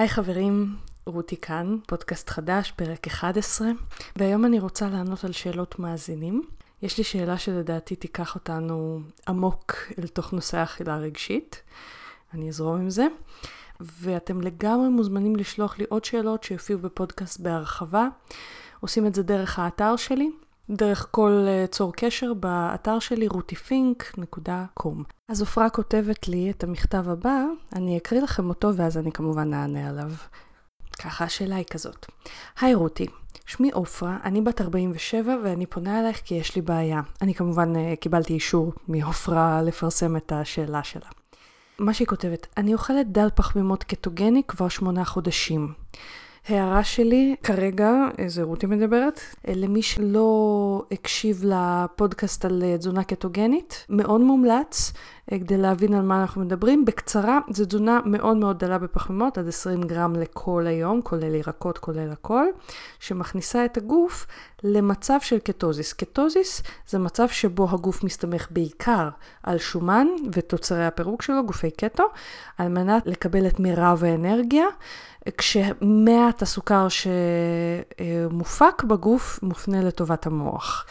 היי חברים, רותי כאן, פודקאסט חדש, פרק 11, והיום אני רוצה לענות על שאלות מאזינים. יש לי שאלה שלדעתי תיקח אותנו עמוק אל תוך נושא האכילה הרגשית. אני אזרום עם זה. ואתם לגמרי מוזמנים לשלוח לי עוד שאלות שיופיעו בפודקאסט בהרחבה. עושים את זה דרך האתר שלי, דרך כל אה, צור קשר באתר שלי rutifink.com. אז עפרה כותבת לי את המכתב הבא, אני אקריא לכם אותו ואז אני כמובן אענה עליו. ככה השאלה היא כזאת. היי רותי, שמי עופרה, אני בת 47 ואני פונה אלייך כי יש לי בעיה. אני כמובן אה, קיבלתי אישור מעופרה לפרסם את השאלה שלה. מה שהיא כותבת, אני אוכלת דל פחמימות קטוגני כבר שמונה חודשים. הערה שלי כרגע, איזה רותי מדברת, למי שלא הקשיב לפודקאסט על אה, תזונה קטוגנית, מאוד מומלץ אה, כדי להבין על מה אנחנו מדברים. בקצרה, זו תזונה מאוד מאוד דלה בפחמימות, עד 20 גרם לכל היום, כולל ירקות, כולל הכל, שמכניסה את הגוף למצב של קטוזיס. קטוזיס זה מצב שבו הגוף מסתמך בעיקר על שומן ותוצרי הפירוק שלו, גופי קטו, על מנת לקבל את מירב האנרגיה. כשמעט הסוכר שמופק בגוף מופנה לטובת המוח.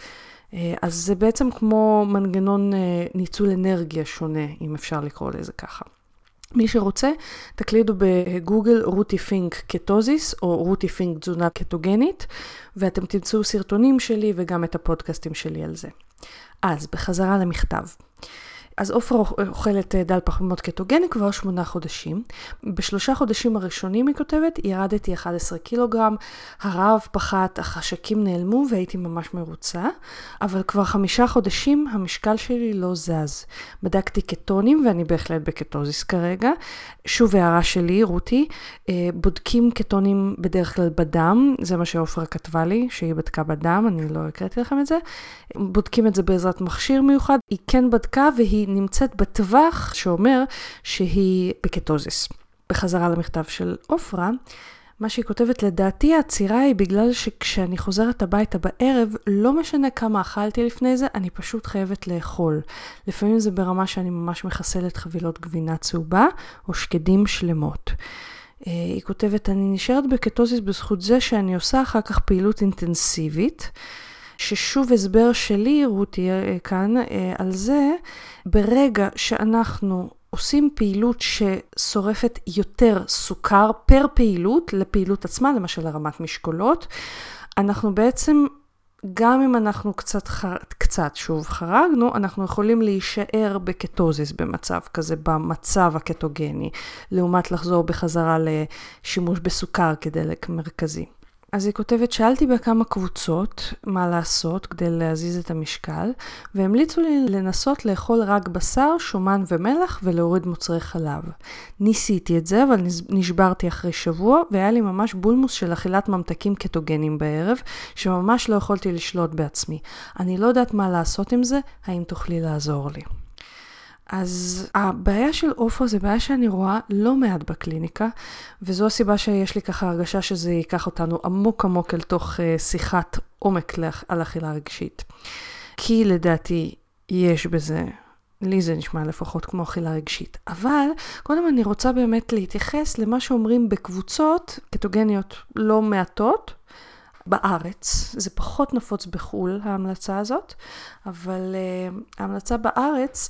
אז זה בעצם כמו מנגנון ניצול אנרגיה שונה, אם אפשר לקרוא לזה ככה. מי שרוצה, תקלידו בגוגל רותי פינק קטוזיס או רותי פינק תזונה קטוגנית, ואתם תמצאו סרטונים שלי וגם את הפודקאסטים שלי על זה. אז, בחזרה למכתב. אז עופרה אוכלת אה, דל פחמימות קטוגני כבר שמונה חודשים. בשלושה חודשים הראשונים, היא כותבת, ירדתי 11 קילוגרם, הרעב פחת, החשקים נעלמו והייתי ממש מרוצה, אבל כבר חמישה חודשים המשקל שלי לא זז. בדקתי קטונים ואני בהחלט בקטוזיס כרגע. שוב הערה שלי, רותי, אה, בודקים קטונים בדרך כלל בדם, זה מה שעופרה כתבה לי, שהיא בדקה בדם, אני לא הקראתי לכם את זה. בודקים את זה בעזרת מכשיר מיוחד, היא כן בדקה והיא נמצאת בטווח שאומר שהיא בקטוזיס. בחזרה למכתב של עופרה, מה שהיא כותבת, לדעתי העצירה היא בגלל שכשאני חוזרת הביתה בערב, לא משנה כמה אכלתי לפני זה, אני פשוט חייבת לאכול. לפעמים זה ברמה שאני ממש מחסלת חבילות גבינה צהובה או שקדים שלמות. אה, היא כותבת, אני נשארת בקטוזיס בזכות זה שאני עושה אחר כך פעילות אינטנסיבית. ששוב הסבר שלי, רותי, אה, כאן, אה, על זה, ברגע שאנחנו עושים פעילות ששורפת יותר סוכר פר פעילות לפעילות עצמה, למשל הרמת משקולות, אנחנו בעצם, גם אם אנחנו קצת, חר... קצת שוב חרגנו, אנחנו יכולים להישאר בקטוזיס במצב כזה, במצב הקטוגני, לעומת לחזור בחזרה לשימוש בסוכר כדלק מרכזי. אז היא כותבת, שאלתי בכמה קבוצות מה לעשות כדי להזיז את המשקל, והמליצו לי לנסות לאכול רק בשר, שומן ומלח ולהוריד מוצרי חלב. ניסיתי את זה, אבל נשברתי אחרי שבוע, והיה לי ממש בולמוס של אכילת ממתקים קטוגנים בערב, שממש לא יכולתי לשלוט בעצמי. אני לא יודעת מה לעשות עם זה, האם תוכלי לעזור לי? אז הבעיה של עופרה זה בעיה שאני רואה לא מעט בקליניקה, וזו הסיבה שיש לי ככה הרגשה שזה ייקח אותנו עמוק עמוק אל תוך uh, שיחת עומק על אכילה רגשית. כי לדעתי יש בזה, לי זה נשמע לפחות כמו אכילה רגשית. אבל קודם אני רוצה באמת להתייחס למה שאומרים בקבוצות קטוגניות לא מעטות, בארץ, זה פחות נפוץ בחו"ל ההמלצה הזאת, אבל uh, ההמלצה בארץ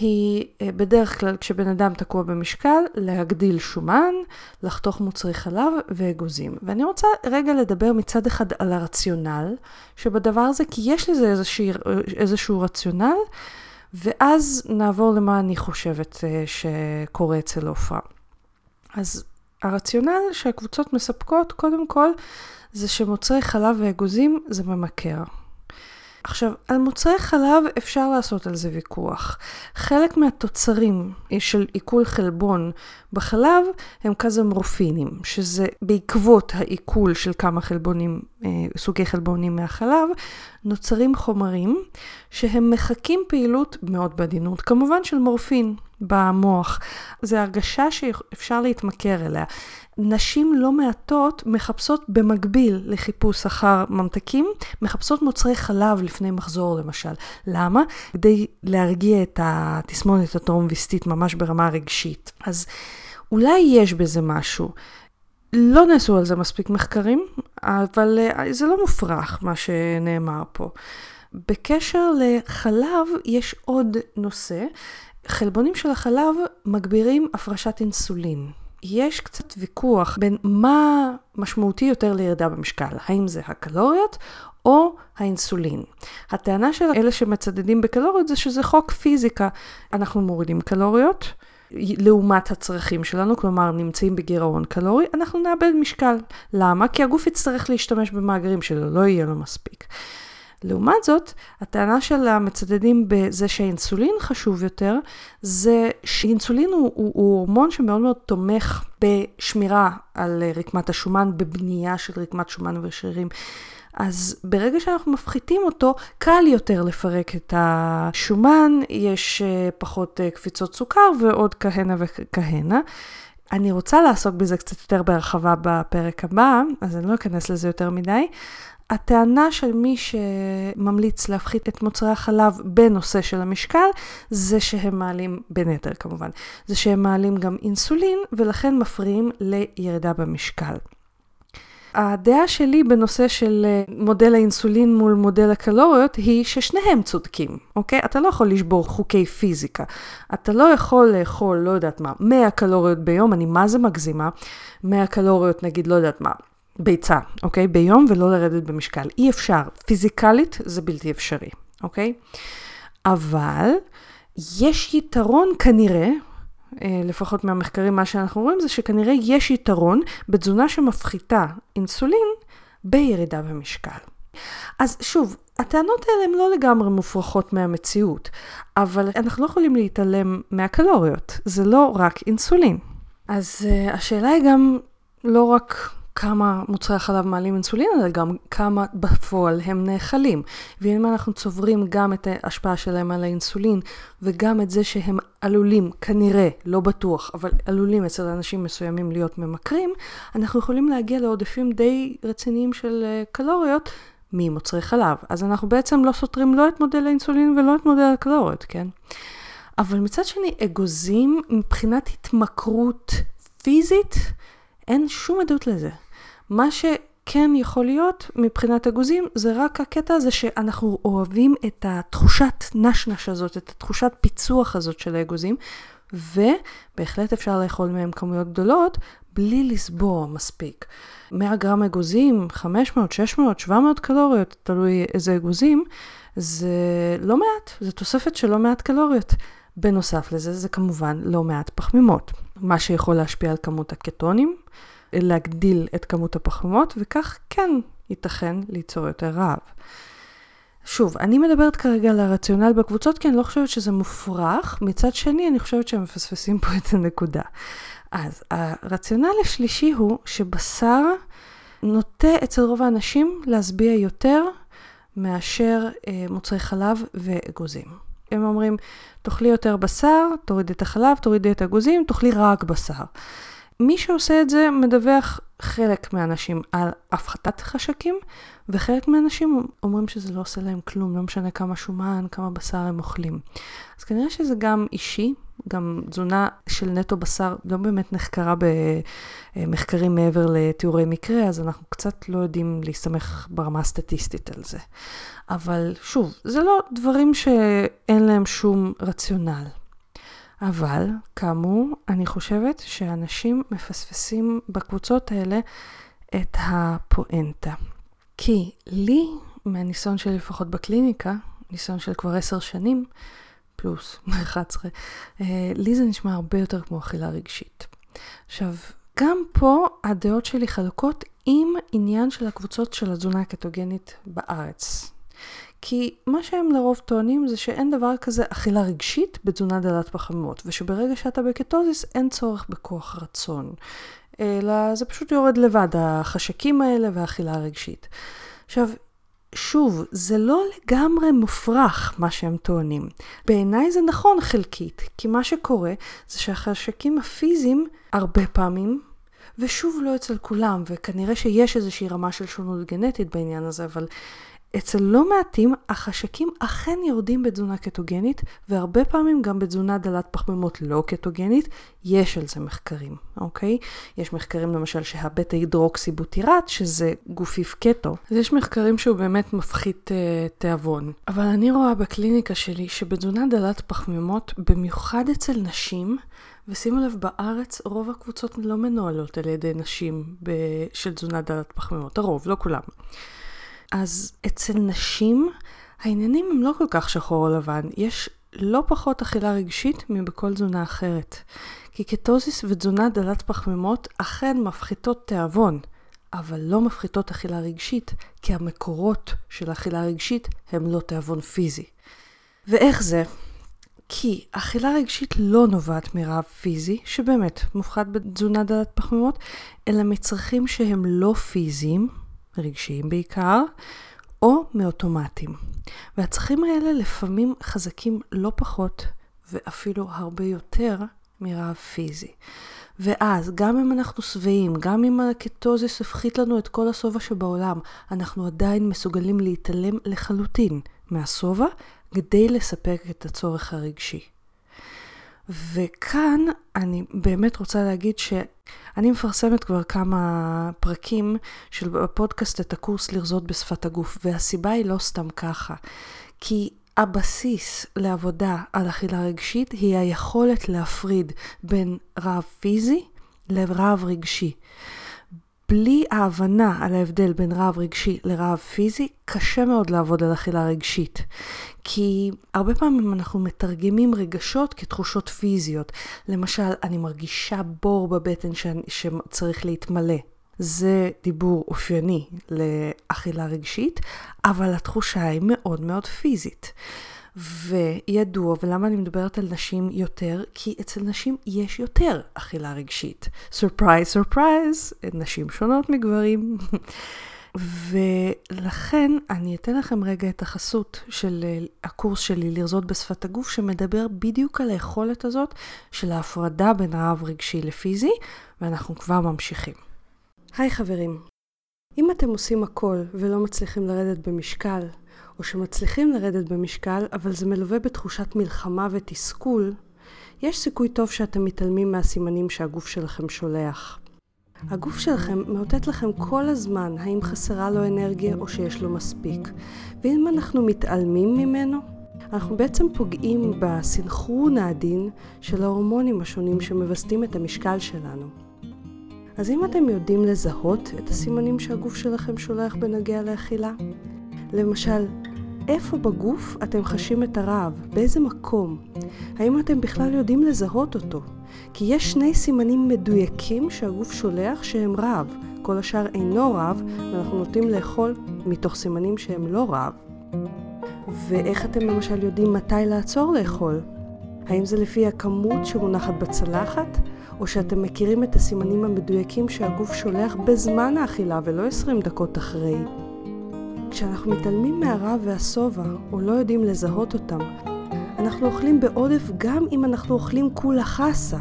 היא אה, בדרך כלל כשבן אדם תקוע במשקל, להגדיל שומן, לחתוך מוצרי חלב ואגוזים. ואני רוצה רגע לדבר מצד אחד על הרציונל שבדבר הזה, כי יש לזה איזושהי, איזשהו רציונל, ואז נעבור למה אני חושבת אה, שקורה אצל עופרה. אז הרציונל שהקבוצות מספקות, קודם כל, זה שמוצרי חלב ואגוזים זה ממכר. עכשיו, על מוצרי חלב אפשר לעשות על זה ויכוח. חלק מהתוצרים של עיכול חלבון בחלב הם קזמורפינים, שזה בעקבות העיכול של כמה חלבונים, אה, סוגי חלבונים מהחלב, נוצרים חומרים שהם מחקים פעילות מאוד בעדינות, כמובן של מורפין במוח. זו הרגשה שאפשר להתמכר אליה. נשים לא מעטות מחפשות במקביל לחיפוש אחר ממתקים, מחפשות מוצרי חלב לפני מחזור למשל. למה? כדי להרגיע את התסמונת הטרום-ויסטית ממש ברמה רגשית. אז אולי יש בזה משהו. לא נעשו על זה מספיק מחקרים, אבל אה, זה לא מופרך מה שנאמר פה. בקשר לחלב יש עוד נושא. חלבונים של החלב מגבירים הפרשת אינסולין. יש קצת ויכוח בין מה משמעותי יותר לירידה במשקל, האם זה הקלוריות או האינסולין. הטענה של אלה שמצדדים בקלוריות זה שזה חוק פיזיקה. אנחנו מורידים קלוריות לעומת הצרכים שלנו, כלומר נמצאים בגירעון קלורי, אנחנו נאבד משקל. למה? כי הגוף יצטרך להשתמש במאגרים שלו, לא יהיה לו מספיק. לעומת זאת, הטענה של המצדדים בזה שהאינסולין חשוב יותר, זה שאינסולין הוא, הוא, הוא הורמון שמאוד מאוד תומך בשמירה על רקמת השומן, בבנייה של רקמת שומן ושרירים. אז ברגע שאנחנו מפחיתים אותו, קל יותר לפרק את השומן, יש אה, פחות אה, קפיצות סוכר ועוד כהנה וכהנה. אני רוצה לעסוק בזה קצת יותר בהרחבה בפרק הבא, אז אני לא אכנס לזה יותר מדי, הטענה של מי שממליץ להפחית את מוצרי החלב בנושא של המשקל, זה שהם מעלים, בין היתר כמובן, זה שהם מעלים גם אינסולין ולכן מפריעים לירידה במשקל. הדעה שלי בנושא של אה, מודל האינסולין מול מודל הקלוריות היא ששניהם צודקים, אוקיי? אתה לא יכול לשבור חוקי פיזיקה. אתה לא יכול לאכול, לא יודעת מה, 100 קלוריות ביום, אני מה זה מגזימה? 100 קלוריות נגיד, לא יודעת מה, ביצה, אוקיי? ביום ולא לרדת במשקל. אי אפשר. פיזיקלית זה בלתי אפשרי, אוקיי? אבל יש יתרון כנראה, אה, לפחות מהמחקרים, מה שאנחנו רואים זה שכנראה יש יתרון בתזונה שמפחיתה אינסולין בירידה במשקל. אז שוב, הטענות האלה הן לא לגמרי מופרכות מהמציאות, אבל אנחנו לא יכולים להתעלם מהקלוריות, זה לא רק אינסולין. אז uh, השאלה היא גם לא רק כמה מוצרי החלב מעלים אינסולין, אלא גם כמה בפועל הם נאכלים. ואם אנחנו צוברים גם את ההשפעה שלהם על האינסולין, וגם את זה שהם עלולים, כנראה, לא בטוח, אבל עלולים אצל אנשים מסוימים להיות ממכרים, אנחנו יכולים להגיע לעודפים די רציניים של אה, קלוריות ממוצרי חלב. אז אנחנו בעצם לא סותרים לא את מודל האינסולין ולא את מודל הקלוריות, כן? אבל מצד שני, אגוזים מבחינת התמכרות פיזית, אין שום עדות לזה. מה שכן יכול להיות מבחינת אגוזים, זה רק הקטע הזה שאנחנו אוהבים את התחושת נשנש הזאת, את התחושת פיצוח הזאת של האגוזים, ובהחלט אפשר לאכול מהם כמויות גדולות בלי לסבוע מספיק. 100 גרם אגוזים, 500, 600, 700 קלוריות, תלוי איזה אגוזים, זה לא מעט, זה תוספת של לא מעט קלוריות. בנוסף לזה, זה כמובן לא מעט פחמימות, מה שיכול להשפיע על כמות הקטונים, להגדיל את כמות הפחמות, וכך כן ייתכן ליצור יותר רעב. שוב, אני מדברת כרגע על הרציונל בקבוצות, כי אני לא חושבת שזה מופרך. מצד שני, אני חושבת שהם מפספסים פה את הנקודה. אז הרציונל השלישי הוא שבשר נוטה אצל רוב האנשים להשביע יותר מאשר אה, מוצרי חלב ואגוזים. הם אומרים, תאכלי יותר בשר, תורידי את החלב, תורידי את האגוזים, תאכלי רק בשר. מי שעושה את זה מדווח חלק מהאנשים על הפחתת חשקים, וחלק מהאנשים אומרים שזה לא עושה להם כלום, לא משנה כמה שומן, כמה בשר הם אוכלים. אז כנראה שזה גם אישי, גם תזונה של נטו בשר לא באמת נחקרה במחקרים מעבר לתיאורי מקרה, אז אנחנו קצת לא יודעים להסתמך ברמה הסטטיסטית על זה. אבל שוב, זה לא דברים שאין להם שום רציונל. אבל, כאמור, אני חושבת שאנשים מפספסים בקבוצות האלה את הפואנטה. כי לי, מהניסיון שלי לפחות בקליניקה, ניסיון של כבר עשר שנים, פלוס 11, אה, לי זה נשמע הרבה יותר כמו אכילה רגשית. עכשיו, גם פה הדעות שלי חלוקות עם עניין של הקבוצות של התזונה הקטוגנית בארץ. כי מה שהם לרוב טוענים זה שאין דבר כזה אכילה רגשית בתזונה דלת פחמימות, ושברגע שאתה בקטוזיס אין צורך בכוח רצון, אלא זה פשוט יורד לבד, החשקים האלה והאכילה הרגשית. עכשיו, שוב, זה לא לגמרי מופרך מה שהם טוענים. בעיניי זה נכון חלקית, כי מה שקורה זה שהחשקים הפיזיים הרבה פעמים, ושוב לא אצל כולם, וכנראה שיש איזושהי רמה של שונות גנטית בעניין הזה, אבל אצל לא מעטים החשקים אכן יורדים בתזונה קטוגנית, והרבה פעמים גם בתזונה דלת פחמימות לא קטוגנית, יש על זה מחקרים, אוקיי? יש מחקרים למשל שהבטא הידרוקסיבוטירט, שזה גופיף קטו, אז יש מחקרים שהוא באמת מפחית אה, תיאבון. אבל אני רואה בקליניקה שלי שבתזונה דלת פחמימות, במיוחד אצל נשים, ושימו לב, בארץ רוב הקבוצות לא מנוהלות על ידי נשים של תזונה דלת פחמימות, הרוב, לא כולם. אז אצל נשים העניינים הם לא כל כך שחור או לבן, יש לא פחות אכילה רגשית מבכל תזונה אחרת. כי קטוזיס ותזונה דלת פחמימות אכן מפחיתות תיאבון, אבל לא מפחיתות אכילה רגשית, כי המקורות של אכילה רגשית הם לא תיאבון פיזי. ואיך זה? כי אכילה רגשית לא נובעת מרעב פיזי, שבאמת מופחת בתזונה דלת פחמימות, אלא מצרכים שהם לא פיזיים, רגשיים בעיקר, או מאוטומטים. והצרכים האלה לפעמים חזקים לא פחות, ואפילו הרבה יותר, מרעב פיזי. ואז, גם אם אנחנו שבעים, גם אם הקטוזיס הפחית לנו את כל השובע שבעולם, אנחנו עדיין מסוגלים להתעלם לחלוטין מהשובע כדי לספק את הצורך הרגשי. וכאן אני באמת רוצה להגיד שאני מפרסמת כבר כמה פרקים של הפודקאסט את הקורס לרזות בשפת הגוף, והסיבה היא לא סתם ככה. כי הבסיס לעבודה על אכילה רגשית היא היכולת להפריד בין רעב פיזי לרעב רגשי. בלי ההבנה על ההבדל בין רעב רגשי לרעב פיזי, קשה מאוד לעבוד על אכילה רגשית. כי הרבה פעמים אנחנו מתרגמים רגשות כתחושות פיזיות. למשל, אני מרגישה בור בבטן ש... שצריך להתמלא. זה דיבור אופייני לאכילה רגשית, אבל התחושה היא מאוד מאוד פיזית. וידוע, ולמה אני מדברת על נשים יותר? כי אצל נשים יש יותר אכילה רגשית. surprise, surprise, נשים שונות מגברים. ולכן אני אתן לכם רגע את החסות של אה, הקורס שלי לרזות בשפת הגוף, שמדבר בדיוק על היכולת הזאת של ההפרדה בין רעב רגשי לפיזי, ואנחנו כבר ממשיכים. היי חברים, אם אתם עושים הכל ולא מצליחים לרדת במשקל, או שמצליחים לרדת במשקל, אבל זה מלווה בתחושת מלחמה ותסכול, יש סיכוי טוב שאתם מתעלמים מהסימנים שהגוף שלכם שולח. הגוף שלכם מאותת לכם כל הזמן האם חסרה לו אנרגיה או שיש לו מספיק. ואם אנחנו מתעלמים ממנו, אנחנו בעצם פוגעים בסנכרון העדין של ההורמונים השונים שמווסתים את המשקל שלנו. אז אם אתם יודעים לזהות את הסימנים שהגוף שלכם שולח בנוגע לאכילה, למשל, איפה בגוף אתם חשים את הרעב? באיזה מקום? האם אתם בכלל יודעים לזהות אותו? כי יש שני סימנים מדויקים שהגוף שולח שהם רעב. כל השאר אינו רעב, ואנחנו נוטים לאכול מתוך סימנים שהם לא רעב. ואיך אתם למשל יודעים מתי לעצור לאכול? האם זה לפי הכמות שמונחת בצלחת, או שאתם מכירים את הסימנים המדויקים שהגוף שולח בזמן האכילה ולא 20 דקות אחרי? כשאנחנו מתעלמים מהרעב והשובע, או לא יודעים לזהות אותם, אנחנו אוכלים בעודף גם אם אנחנו אוכלים כולה חסה.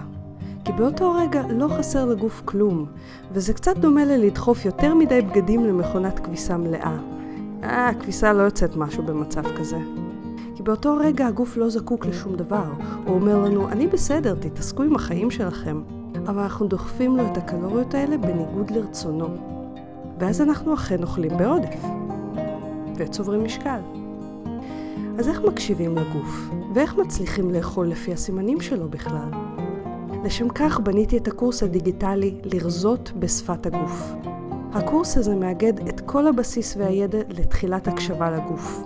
כי באותו רגע לא חסר לגוף כלום, וזה קצת דומה ללדחוף יותר מדי בגדים למכונת כביסה מלאה. אה, הכביסה לא יוצאת משהו במצב כזה. כי באותו רגע הגוף לא זקוק לשום דבר. הוא אומר לנו, אני בסדר, תתעסקו עם החיים שלכם. אבל אנחנו דוחפים לו את הקלוריות האלה בניגוד לרצונו. ואז אנחנו אכן אוכלים בעודף. וצוברים משקל. אז איך מקשיבים לגוף? ואיך מצליחים לאכול לפי הסימנים שלו בכלל? לשם כך בניתי את הקורס הדיגיטלי לרזות בשפת הגוף. הקורס הזה מאגד את כל הבסיס והידע לתחילת הקשבה לגוף.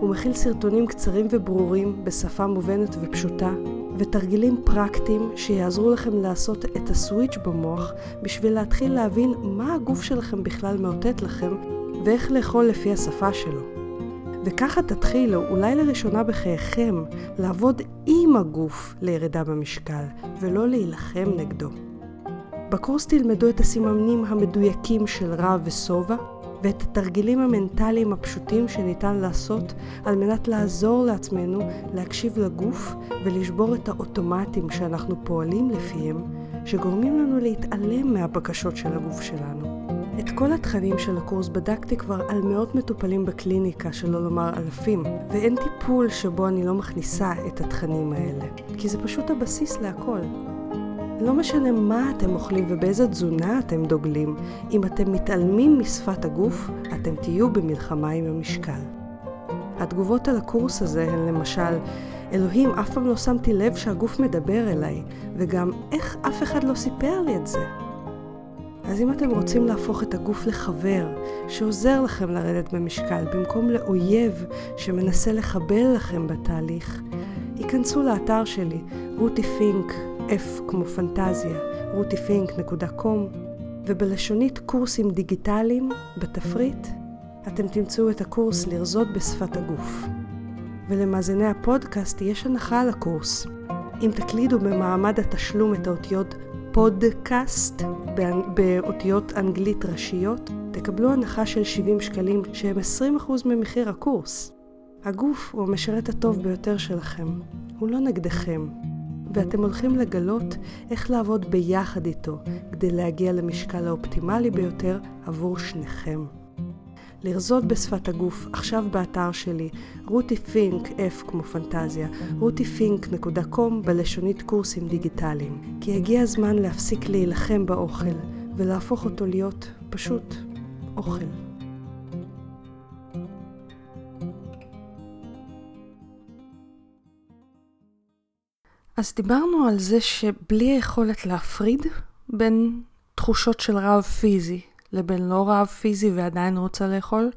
הוא מכיל סרטונים קצרים וברורים בשפה מובנת ופשוטה, ותרגילים פרקטיים שיעזרו לכם לעשות את הסוויץ' במוח בשביל להתחיל להבין מה הגוף שלכם בכלל מאותת לכם ואיך לאכול לפי השפה שלו. וככה תתחילו, אולי לראשונה בחייכם, לעבוד עם הגוף לירידה במשקל, ולא להילחם נגדו. בקורס תלמדו את הסימנים המדויקים של רע ושובע, ואת התרגילים המנטליים הפשוטים שניתן לעשות על מנת לעזור לעצמנו להקשיב לגוף ולשבור את האוטומטים שאנחנו פועלים לפיהם, שגורמים לנו להתעלם מהבקשות של הגוף שלנו. את כל התכנים של הקורס בדקתי כבר על מאות מטופלים בקליניקה, שלא לומר אלפים, ואין טיפול שבו אני לא מכניסה את התכנים האלה, כי זה פשוט הבסיס להכל. לא משנה מה אתם אוכלים ובאיזה תזונה אתם דוגלים, אם אתם מתעלמים משפת הגוף, אתם תהיו במלחמה עם המשקל. התגובות על הקורס הזה הן למשל, אלוהים, אף פעם לא שמתי לב שהגוף מדבר אליי, וגם איך אף אחד לא סיפר לי את זה. אז אם אתם רוצים להפוך את הגוף לחבר שעוזר לכם לרדת במשקל במקום לאויב שמנסה לחבל לכם בתהליך, היכנסו לאתר שלי, רותי פינק, F כמו פנטזיה, rutifink.com, ובלשונית קורסים דיגיטליים, בתפריט, אתם תמצאו את הקורס לרזות בשפת הגוף. ולמאזיני הפודקאסט יש הנחה על הקורס. אם תקלידו במעמד התשלום את האותיות פודקאסט באותיות אנגלית ראשיות, תקבלו הנחה של 70 שקלים שהם 20% ממחיר הקורס. הגוף הוא המשרת הטוב ביותר שלכם, הוא לא נגדכם, ואתם הולכים לגלות איך לעבוד ביחד איתו כדי להגיע למשקל האופטימלי ביותר עבור שניכם. לרזות בשפת הגוף, עכשיו באתר שלי, רותי פינק, F כמו פנטזיה, rutifink.com בלשונית קורסים דיגיטליים. כי הגיע הזמן להפסיק להילחם באוכל, ולהפוך אותו להיות פשוט אוכל. אז דיברנו על זה שבלי היכולת להפריד בין תחושות של רעב פיזי לבין לא רעב פיזי ועדיין רוצה לאכול,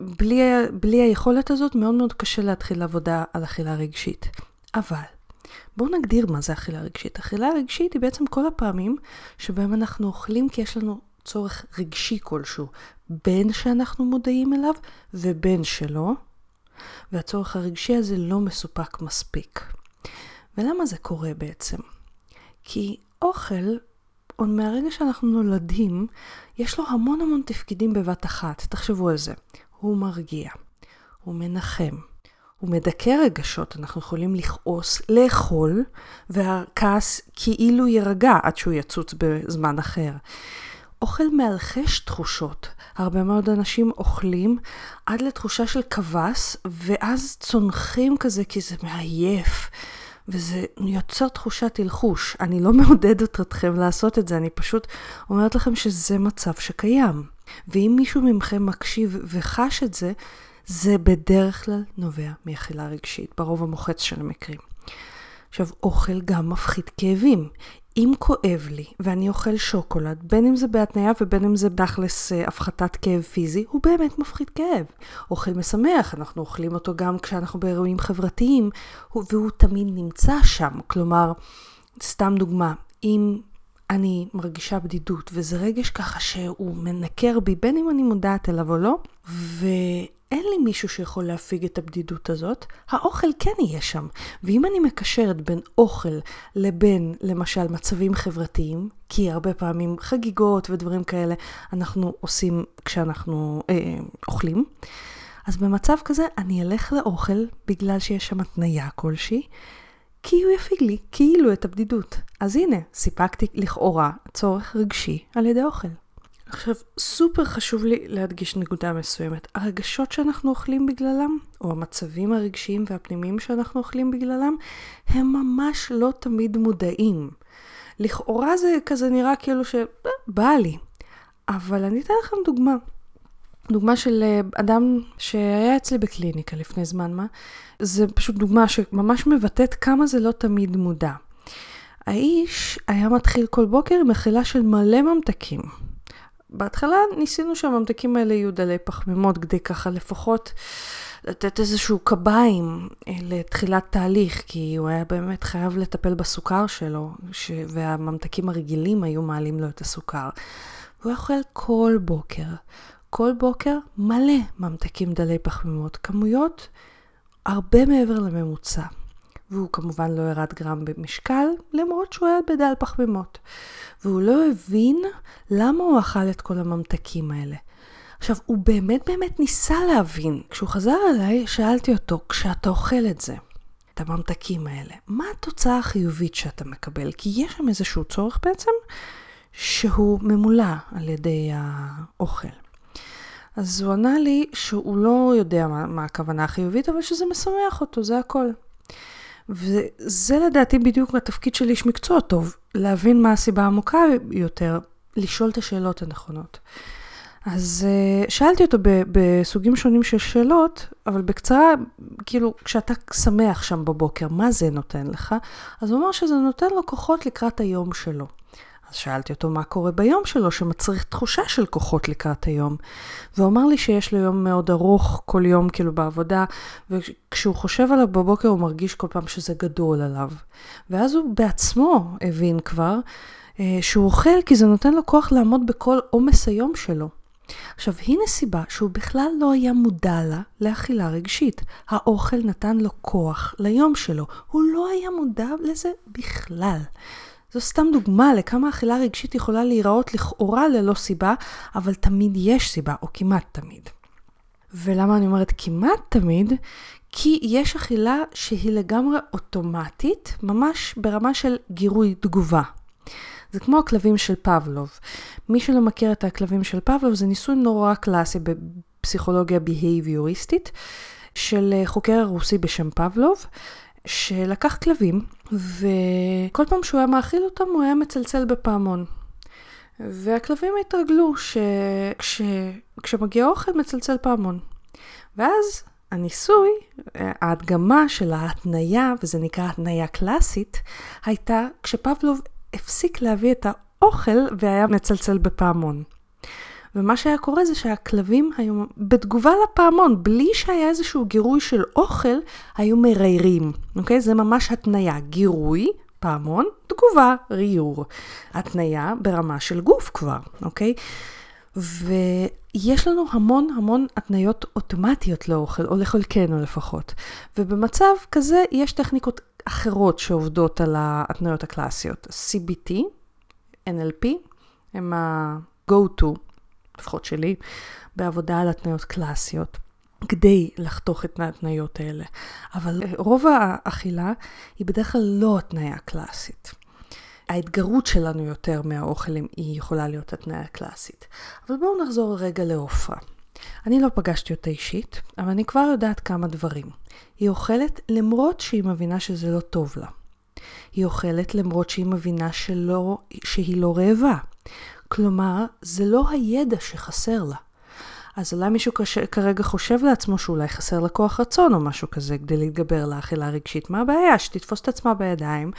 בלי, בלי היכולת הזאת מאוד מאוד קשה להתחיל עבודה על אכילה רגשית. אבל בואו נגדיר מה זה אכילה רגשית. אכילה רגשית היא בעצם כל הפעמים שבהם אנחנו אוכלים כי יש לנו צורך רגשי כלשהו, בין שאנחנו מודעים אליו ובין שלא, והצורך הרגשי הזה לא מסופק מספיק. ולמה זה קורה בעצם? כי אוכל, עוד מהרגע שאנחנו נולדים, יש לו המון המון תפקידים בבת אחת. תחשבו על זה. הוא מרגיע, הוא מנחם, הוא מדכא רגשות, אנחנו יכולים לכעוס, לאכול, והכעס כאילו יירגע עד שהוא יצוץ בזמן אחר. אוכל מאלחש תחושות. הרבה מאוד אנשים אוכלים עד לתחושה של קבס, ואז צונחים כזה כי זה מעייף. וזה יוצר תחושת הלחוש. אני לא מעודדת אתכם לעשות את זה, אני פשוט אומרת לכם שזה מצב שקיים. ואם מישהו מכם מקשיב וחש את זה, זה בדרך כלל נובע מאכילה רגשית, ברוב המוחץ של המקרים. עכשיו, אוכל גם מפחית כאבים. אם כואב לי ואני אוכל שוקולד, בין אם זה בהתניה ובין אם זה תכלס אה, הפחתת כאב פיזי, הוא באמת מפחית כאב. אוכל משמח, אנחנו אוכלים אותו גם כשאנחנו באירועים חברתיים, והוא תמיד נמצא שם. כלומר, סתם דוגמה, אם אני מרגישה בדידות, וזה רגש ככה שהוא מנקר בי, בין אם אני מודעת אליו או לא, ואין לי מישהו שיכול להפיג את הבדידות הזאת, האוכל כן יהיה שם. ואם אני מקשרת בין אוכל לבין, למשל, מצבים חברתיים, כי הרבה פעמים חגיגות ודברים כאלה אנחנו עושים כשאנחנו אה, אוכלים, אז במצב כזה אני אלך לאוכל בגלל שיש שם התניה כלשהי. כי הוא יפיג לי כאילו את הבדידות. אז הנה, סיפקתי לכאורה צורך רגשי על ידי אוכל. עכשיו, סופר חשוב לי להדגיש נקודה מסוימת. הרגשות שאנחנו אוכלים בגללם, או המצבים הרגשיים והפנימיים שאנחנו אוכלים בגללם, הם ממש לא תמיד מודעים. לכאורה זה כזה נראה כאילו שבא לי. אבל אני אתן לכם דוגמה. דוגמה של אה, אדם שהיה אצלי בקליניקה לפני זמן מה, זה פשוט דוגמה שממש מבטאת כמה זה לא תמיד מודע. האיש היה מתחיל כל בוקר עם אכילה של מלא ממתקים. בהתחלה ניסינו שהממתקים האלה יהיו דלי פחמימות כדי ככה לפחות לתת איזשהו קביים אה, לתחילת תהליך, כי הוא היה באמת חייב לטפל בסוכר שלו, ש... והממתקים הרגילים היו מעלים לו את הסוכר. הוא אוכל כל בוקר, כל בוקר מלא ממתקים דלי פחמימות, כמויות הרבה מעבר לממוצע. והוא כמובן לא ירד גרם במשקל, למרות שהוא היה בדל פחמימות. והוא לא הבין למה הוא אכל את כל הממתקים האלה. עכשיו, הוא באמת באמת ניסה להבין. כשהוא חזר אליי, שאלתי אותו, כשאתה אוכל את זה, את הממתקים האלה, מה התוצאה החיובית שאתה מקבל? כי יש שם איזשהו צורך בעצם שהוא ממולא על ידי האוכל. אז הוא ענה לי שהוא לא יודע מה, מה הכוונה החיובית, אבל שזה משמח אותו, זה הכל. וזה לדעתי בדיוק התפקיד של איש מקצוע טוב, להבין מה הסיבה העמוקה יותר, לשאול את השאלות הנכונות. אז uh, שאלתי אותו בסוגים שונים של שאלות, אבל בקצרה, כאילו, כשאתה שמח שם בבוקר, מה זה נותן לך? אז הוא אמר שזה נותן לו כוחות לקראת היום שלו. אז שאלתי אותו מה קורה ביום שלו, שמצריך תחושה של כוחות לקראת היום. והוא אמר לי שיש לו יום מאוד ארוך כל יום, כאילו בעבודה, וכשהוא חושב עליו בבוקר הוא מרגיש כל פעם שזה גדול עליו. ואז הוא בעצמו הבין כבר אה, שהוא אוכל כי זה נותן לו כוח לעמוד בכל עומס היום שלו. עכשיו, הנה סיבה שהוא בכלל לא היה מודע לה לאכילה רגשית. האוכל נתן לו כוח ליום שלו. הוא לא היה מודע לזה בכלל. זו סתם דוגמה לכמה אכילה רגשית יכולה להיראות לכאורה ללא סיבה, אבל תמיד יש סיבה, או כמעט תמיד. ולמה אני אומרת כמעט תמיד? כי יש אכילה שהיא לגמרי אוטומטית, ממש ברמה של גירוי תגובה. זה כמו הכלבים של פבלוב. מי שלא מכיר את הכלבים של פבלוב, זה ניסוי נורא קלאסי בפסיכולוגיה בהייביוריסטית של חוקר רוסי בשם פבלוב, שלקח כלבים, וכל פעם שהוא היה מאכיל אותם הוא היה מצלצל בפעמון. והכלבים התרגלו שכשמגיע אוכל מצלצל פעמון. ואז הניסוי, ההדגמה של ההתניה, וזה נקרא התניה קלאסית, הייתה כשפבלוב הפסיק להביא את האוכל והיה מצלצל בפעמון. ומה שהיה קורה זה שהכלבים היו, בתגובה לפעמון, בלי שהיה איזשהו גירוי של אוכל, היו מריירים, אוקיי? זה ממש התניה, גירוי, פעמון, תגובה, ריור. התניה ברמה של גוף כבר, אוקיי? ויש לנו המון המון התניות אוטומטיות לאוכל, או לחלקנו לפחות. ובמצב כזה יש טכניקות אחרות שעובדות על ההתניות הקלאסיות. CBT, NLP, הם ה-go-to לפחות שלי, בעבודה על התניות קלאסיות. כדי לחתוך את ההתניות האלה. אבל רוב האכילה היא בדרך כלל לא התניה קלאסית. ההתגרות שלנו יותר מהאוכל היא יכולה להיות התניה קלאסית. אבל בואו נחזור רגע לעופרה. אני לא פגשתי אותה אישית, אבל אני כבר יודעת כמה דברים. היא אוכלת למרות שהיא מבינה שזה לא טוב לה. היא אוכלת למרות שהיא מבינה שלא, שהיא לא רעבה. כלומר, זה לא הידע שחסר לה. אז אולי מישהו. כרגע חושב לעצמו שאולי חסר לה כוח רצון או משהו כזה כדי להתגבר לאכילה רגשית. מה הבעיה? שתתפוס את עצמה בידיים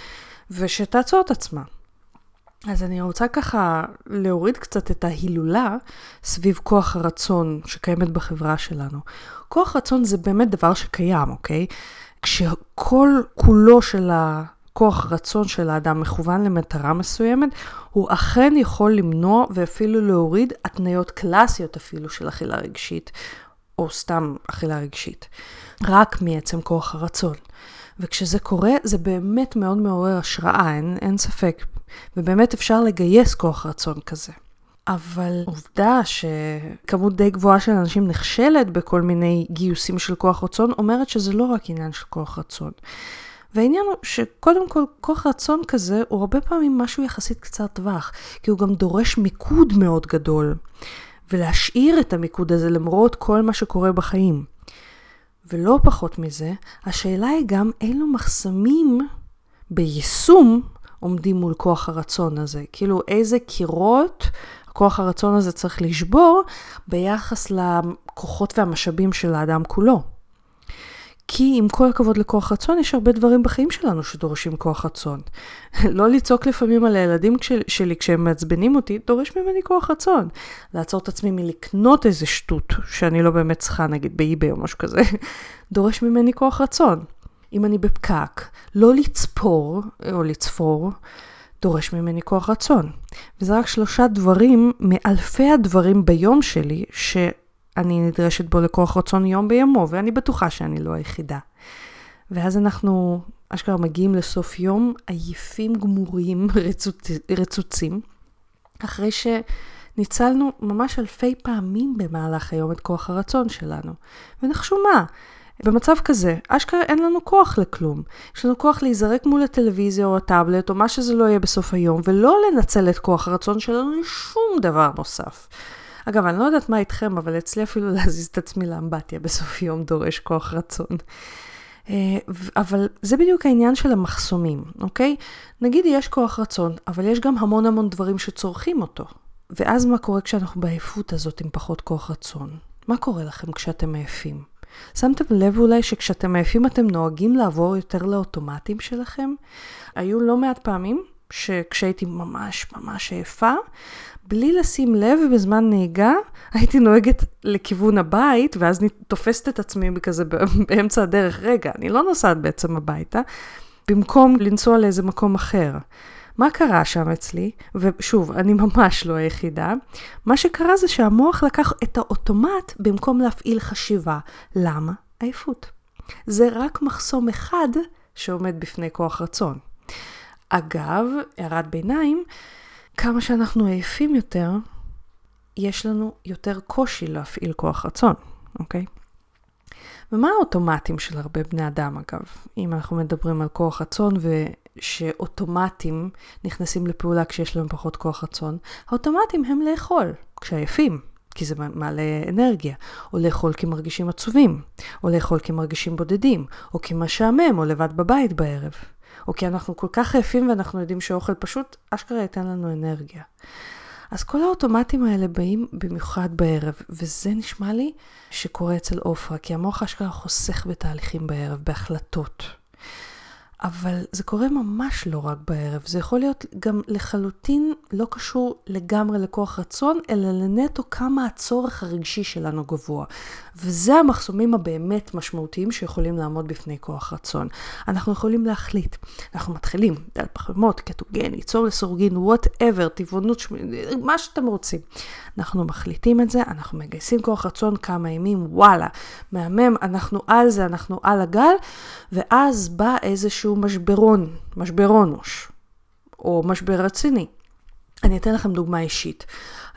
ושתעצור את עצמה. אז אני רוצה ככה להוריד קצת את ההילולה סביב כוח הרצון שקיימת בחברה שלנו. כוח רצון זה באמת דבר שקיים, אוקיי? כשכל כולו של ה... כוח רצון של האדם מכוון למטרה מסוימת, הוא אכן יכול למנוע ואפילו להוריד התניות קלאסיות אפילו של אכילה רגשית, או סתם אכילה רגשית, רק מעצם כוח הרצון. וכשזה קורה, זה באמת מאוד מעורר השראה, אין, אין ספק. ובאמת אפשר לגייס כוח רצון כזה. אבל עובדה שכמות די גבוהה של אנשים נכשלת בכל מיני גיוסים של כוח רצון, אומרת שזה לא רק עניין של כוח רצון. והעניין הוא שקודם כל, כוח רצון כזה הוא הרבה פעמים משהו יחסית קצר טווח, כי הוא גם דורש מיקוד מאוד גדול, ולהשאיר את המיקוד הזה למרות כל מה שקורה בחיים. ולא פחות מזה, השאלה היא גם אילו מחסמים ביישום עומדים מול כוח הרצון הזה. כאילו, איזה קירות כוח הרצון הזה צריך לשבור ביחס לכוחות והמשאבים של האדם כולו. כי עם כל הכבוד לכוח רצון, יש הרבה דברים בחיים שלנו שדורשים כוח רצון. לא לצעוק לפעמים על הילדים שלי כשהם מעצבנים אותי, דורש ממני כוח רצון. לעצור את עצמי מלקנות איזה שטות שאני לא באמת צריכה, נגיד באי-ביי או משהו כזה, דורש ממני כוח רצון. אם אני בפקק, לא לצפור או לצפור דורש ממני כוח רצון. וזה רק שלושה דברים מאלפי הדברים ביום שלי שאני נדרשת בו לכוח רצון יום ביומו, ואני בטוחה שאני לא היחידה. ואז אנחנו אשכרה מגיעים לסוף יום עייפים, גמורים, רצוצ... רצוצים, אחרי שניצלנו ממש אלפי פעמים במהלך היום את כוח הרצון שלנו. ונחשו מה? במצב כזה, אשכרה אין לנו כוח לכלום. יש לנו כוח להיזרק מול הטלוויזיה או הטאבלט או מה שזה לא יהיה בסוף היום, ולא לנצל את כוח הרצון שלנו לשום דבר נוסף. אגב, אני לא יודעת מה איתכם, אבל אצלי אפילו להזיז את עצמי לאמבטיה בסוף יום דורש כוח רצון. אה, אבל זה בדיוק העניין של המחסומים, אוקיי? נגיד יש כוח רצון, אבל יש גם המון המון דברים שצורכים אותו. ואז מה קורה כשאנחנו בעייפות הזאת עם פחות כוח רצון? מה קורה לכם כשאתם עייפים? שמתם לב אולי שכשאתם עייפים אתם נוהגים לעבור יותר לאוטומטים שלכם? היו לא מעט פעמים שכשהייתי ממש ממש עייפה, בלי לשים לב בזמן נהיגה, הייתי נוהגת לכיוון הבית, ואז אני תופסת את עצמי כזה באמצע הדרך, רגע, אני לא נוסעת בעצם הביתה, במקום לנסוע לאיזה מקום אחר. מה קרה שם אצלי? ושוב, אני ממש לא היחידה. מה שקרה זה שהמוח לקח את האוטומט במקום להפעיל חשיבה. למה? עייפות. זה רק מחסום אחד שעומד בפני כוח רצון. אגב, הערת ביניים, כמה שאנחנו עייפים יותר, יש לנו יותר קושי להפעיל כוח רצון, אוקיי? ומה האוטומטים של הרבה בני אדם, אגב? אם אנחנו מדברים על כוח רצון ושאוטומטים נכנסים לפעולה כשיש להם פחות כוח רצון, האוטומטים הם לאכול, כשעייפים, כי זה מעלה אנרגיה, או לאכול כי מרגישים עצובים, או לאכול כי מרגישים בודדים, או כי משעמם, או לבד בבית בערב. או כי אנחנו כל כך עייפים ואנחנו יודעים שאוכל פשוט אשכרה ייתן לנו אנרגיה. אז כל האוטומטים האלה באים במיוחד בערב, וזה נשמע לי שקורה אצל עופרה, כי המוח אשכרה חוסך בתהליכים בערב, בהחלטות. אבל זה קורה ממש לא רק בערב, זה יכול להיות גם לחלוטין לא קשור לגמרי לכוח רצון, אלא לנטו כמה הצורך הרגשי שלנו גבוה. וזה המחסומים הבאמת משמעותיים שיכולים לעמוד בפני כוח רצון. אנחנו יכולים להחליט, אנחנו מתחילים, דל פחמות, קטוגני, צום לסירוגין, whatever, טבעונות, מה שאתם רוצים. אנחנו מחליטים את זה, אנחנו מגייסים כוח רצון כמה ימים, וואלה, מהמם, אנחנו על זה, אנחנו על הגל, ואז בא איזשהו משברון, משברונוש, או משבר רציני. אני אתן לכם דוגמה אישית.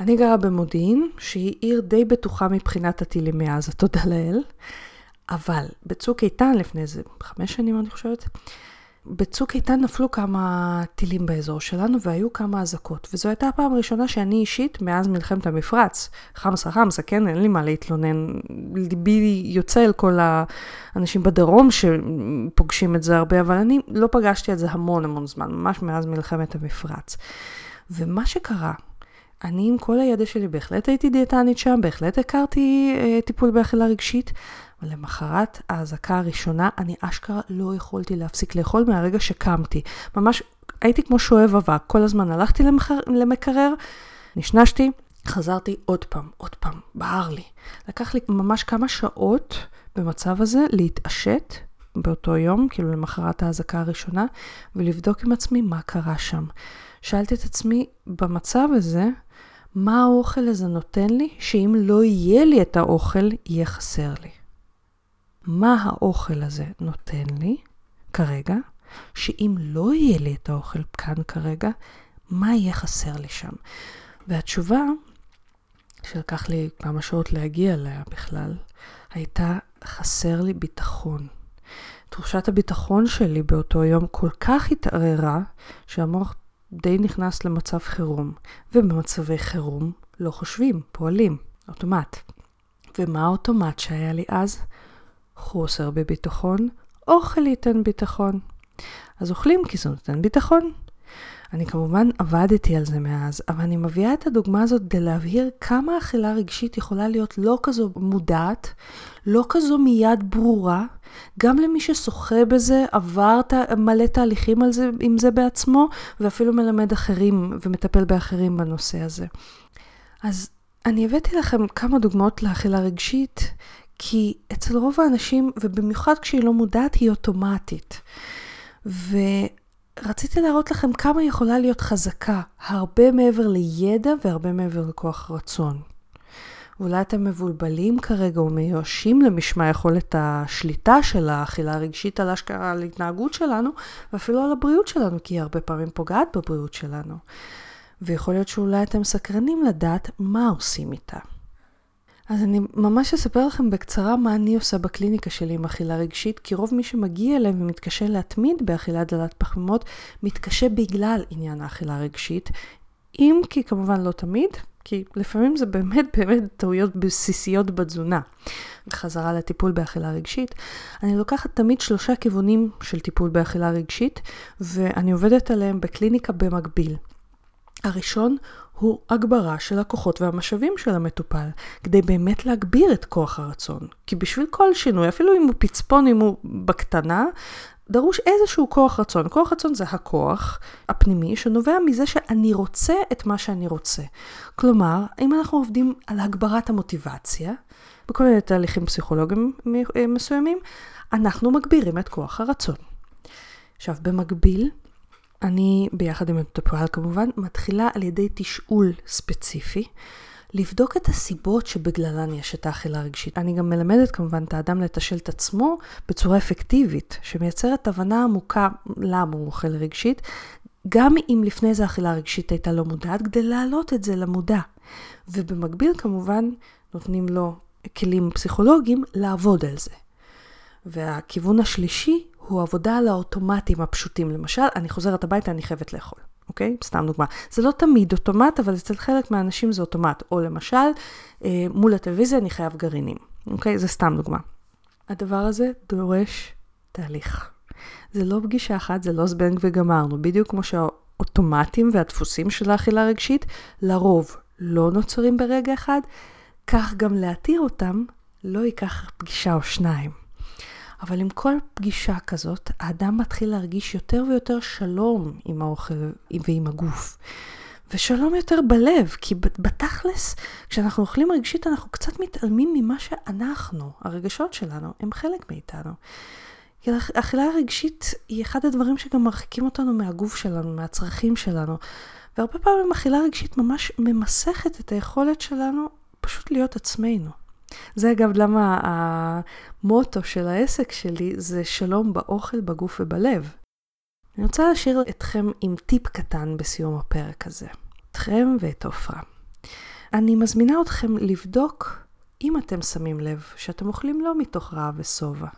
אני גרה במודיעין, שהיא עיר די בטוחה מבחינת הטילים מעזה, תודה לאל. אבל בצוק איתן, לפני איזה חמש שנים אני חושבת, בצוק איתן נפלו כמה טילים באזור שלנו והיו כמה אזעקות. וזו הייתה הפעם הראשונה שאני אישית, מאז מלחמת המפרץ, חמסה חמסה, כן, אין לי מה להתלונן. ליבי יוצא אל כל האנשים בדרום שפוגשים את זה הרבה, אבל אני לא פגשתי את זה המון המון זמן, ממש מאז מלחמת המפרץ. ומה שקרה, אני עם כל הידע שלי בהחלט הייתי דיאטנית שם, בהחלט הכרתי אה, טיפול באכילה רגשית, אבל למחרת האזעקה הראשונה, אני אשכרה לא יכולתי להפסיק לאכול מהרגע שקמתי. ממש הייתי כמו שואב אבק, כל הזמן הלכתי למחר, למקרר, נשנשתי, חזרתי עוד פעם, עוד פעם, בער לי. לקח לי ממש כמה שעות במצב הזה להתעשת באותו יום, כאילו למחרת האזעקה הראשונה, ולבדוק עם עצמי מה קרה שם. שאלתי את עצמי, במצב הזה, מה האוכל הזה נותן לי, שאם לא יהיה לי את האוכל, יהיה חסר לי. מה האוכל הזה נותן לי כרגע, שאם לא יהיה לי את האוכל כאן כרגע, מה יהיה חסר לי שם? והתשובה, שלקח לי כמה שעות להגיע אליה בכלל, הייתה חסר לי ביטחון. תחושת הביטחון שלי באותו יום כל כך התערערה, שהמוח די נכנס למצב חירום, ובמצבי חירום לא חושבים, פועלים, אוטומט. ומה האוטומט שהיה לי אז? חוסר בביטחון, אוכל ייתן ביטחון. אז אוכלים כי זה נותן ביטחון. אני כמובן עבדתי על זה מאז, אבל אני מביאה את הדוגמה הזאת כדי להבהיר כמה אכילה רגשית יכולה להיות לא כזו מודעת, לא כזו מיד ברורה, גם למי ששוחה בזה, עבר מלא תהליכים זה, עם זה בעצמו, ואפילו מלמד אחרים ומטפל באחרים בנושא הזה. אז אני הבאתי לכם כמה דוגמאות לאכילה רגשית, כי אצל רוב האנשים, ובמיוחד כשהיא לא מודעת, היא אוטומטית. ורק רציתי להראות לכם כמה יכולה להיות חזקה, הרבה מעבר לידע והרבה מעבר לכוח רצון. אולי אתם מבולבלים כרגע ומיואשים למשמע יכולת השליטה של האכילה הרגשית על אשכרה על התנהגות שלנו, ואפילו על הבריאות שלנו, כי היא הרבה פעמים פוגעת בבריאות שלנו. ויכול להיות שאולי אתם סקרנים לדעת מה עושים איתה. אז אני ממש אספר לכם בקצרה מה אני עושה בקליניקה שלי עם אכילה רגשית, כי רוב מי שמגיע אליהם ומתקשה להתמיד באכילה דלת פחמימות, מתקשה בגלל עניין האכילה הרגשית, אם כי כמובן לא תמיד, כי לפעמים זה באמת באמת טעויות בסיסיות בתזונה. חזרה לטיפול באכילה רגשית, אני לוקחת תמיד שלושה כיוונים של טיפול באכילה רגשית, ואני עובדת עליהם בקליניקה במקביל. הראשון הוא הגברה של הכוחות והמשאבים של המטופל, כדי באמת להגביר את כוח הרצון. כי בשביל כל שינוי, אפילו אם הוא פצפון, אם הוא בקטנה, דרוש איזשהו כוח רצון. כוח רצון זה הכוח הפנימי שנובע מזה שאני רוצה את מה שאני רוצה. כלומר, אם אנחנו עובדים על הגברת המוטיבציה, בכל מיני תהליכים פסיכולוגיים מסוימים, אנחנו מגבירים את כוח הרצון. עכשיו, במקביל, אני, ביחד עם המטופל כמובן, מתחילה על ידי תשאול ספציפי, לבדוק את הסיבות שבגללן יש את האכילה הרגשית. אני גם מלמדת כמובן את האדם לתשאל את עצמו בצורה אפקטיבית, שמייצרת הבנה עמוקה למה הוא אוכל רגשית, גם אם לפני זה האכילה הרגשית הייתה לא מודעת, כדי להעלות את זה למודע. ובמקביל כמובן נותנים לו כלים פסיכולוגיים לעבוד על זה. והכיוון השלישי הוא עבודה על האוטומטים הפשוטים. למשל, אני חוזרת הביתה, אני חייבת לאכול. אוקיי? סתם דוגמה. זה לא תמיד אוטומט, אבל אצל חלק מהאנשים זה אוטומט. או למשל, אה, מול הטלוויזיה אני חייב גרעינים. אוקיי? זה סתם דוגמה. הדבר הזה דורש תהליך. זה לא פגישה אחת, זה לא זבנג וגמרנו. בדיוק כמו שהאוטומטים והדפוסים של האכילה הרגשית, לרוב לא נוצרים ברגע אחד, כך גם להתיר אותם לא ייקח פגישה או שניים. אבל עם כל פגישה כזאת, האדם מתחיל להרגיש יותר ויותר שלום עם האוכל ועם הגוף. ושלום יותר בלב, כי בתכלס, כשאנחנו אוכלים רגשית, אנחנו קצת מתעלמים ממה שאנחנו, הרגשות שלנו, הם חלק מאיתנו. כי אכילה רגשית היא אחד הדברים שגם מרחיקים אותנו מהגוף שלנו, מהצרכים שלנו. והרבה פעמים אכילה רגשית ממש ממסכת את היכולת שלנו פשוט להיות עצמנו. זה אגב למה המוטו של העסק שלי זה שלום באוכל, בגוף ובלב. אני רוצה להשאיר אתכם עם טיפ קטן בסיום הפרק הזה. אתכם ואת עופרה. אני מזמינה אתכם לבדוק אם אתם שמים לב שאתם אוכלים לא מתוך רעב ושובע.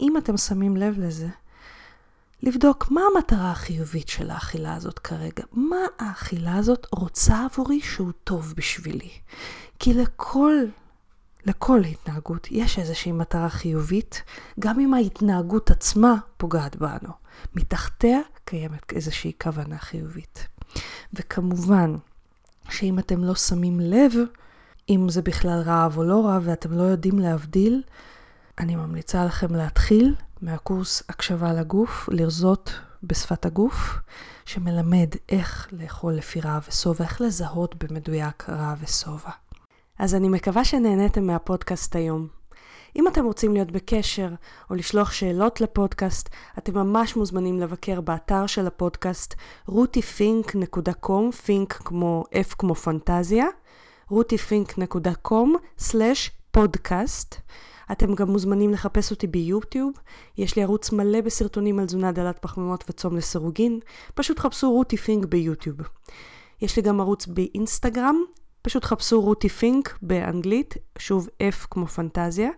אם אתם שמים לב לזה, לבדוק מה המטרה החיובית של האכילה הזאת כרגע. מה האכילה הזאת רוצה עבורי שהוא טוב בשבילי. כי לכל לכל התנהגות יש איזושהי מטרה חיובית, גם אם ההתנהגות עצמה פוגעת בנו. מתחתיה קיימת איזושהי כוונה חיובית. וכמובן, שאם אתם לא שמים לב, אם זה בכלל רעב או לא רעב ואתם לא יודעים להבדיל, אני ממליצה לכם להתחיל מהקורס הקשבה לגוף, לרזות בשפת הגוף, שמלמד איך לאכול לפי רעב ושובע, איך לזהות במדויק רעב ושובע. אז אני מקווה שנהניתם מהפודקאסט היום. אם אתם רוצים להיות בקשר או לשלוח שאלות לפודקאסט, אתם ממש מוזמנים לבקר באתר של הפודקאסט rutifink.com, פינק כמו F כמו פנטזיה, rutifink.com/פודקאסט. אתם גם מוזמנים לחפש אותי ביוטיוב, יש לי ערוץ מלא בסרטונים על תזונה דלת פחמימות וצום לסירוגין, פשוט חפשו רותי פינק ביוטיוב. יש לי גם ערוץ באינסטגרם, פשוט חפשו רותי פינק באנגלית, שוב F כמו פנטזיה.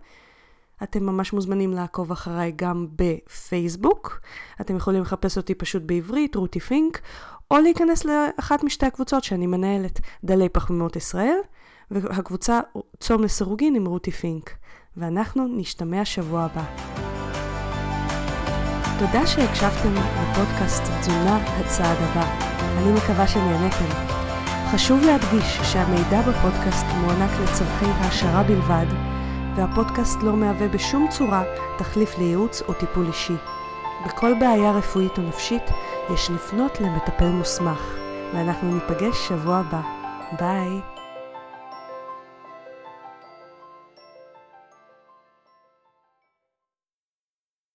אתם ממש מוזמנים לעקוב אחריי גם בפייסבוק. אתם יכולים לחפש אותי פשוט בעברית, רותי פינק, או להיכנס לאחת משתי הקבוצות שאני מנהלת, דלי פחמימות ישראל, והקבוצה צום לסירוגין עם רותי פינק. ואנחנו נשתמע שבוע הבא. תודה שהקשבתם לפודקאסט תזונה הצעד הבא. אני מקווה שנהניתם. חשוב להדגיש שהמידע בפודקאסט מוענק לצורכי העשרה בלבד, והפודקאסט לא מהווה בשום צורה תחליף לייעוץ או טיפול אישי. בכל בעיה רפואית או נפשית יש לפנות למטפל מוסמך, ואנחנו ניפגש שבוע הבא. ביי.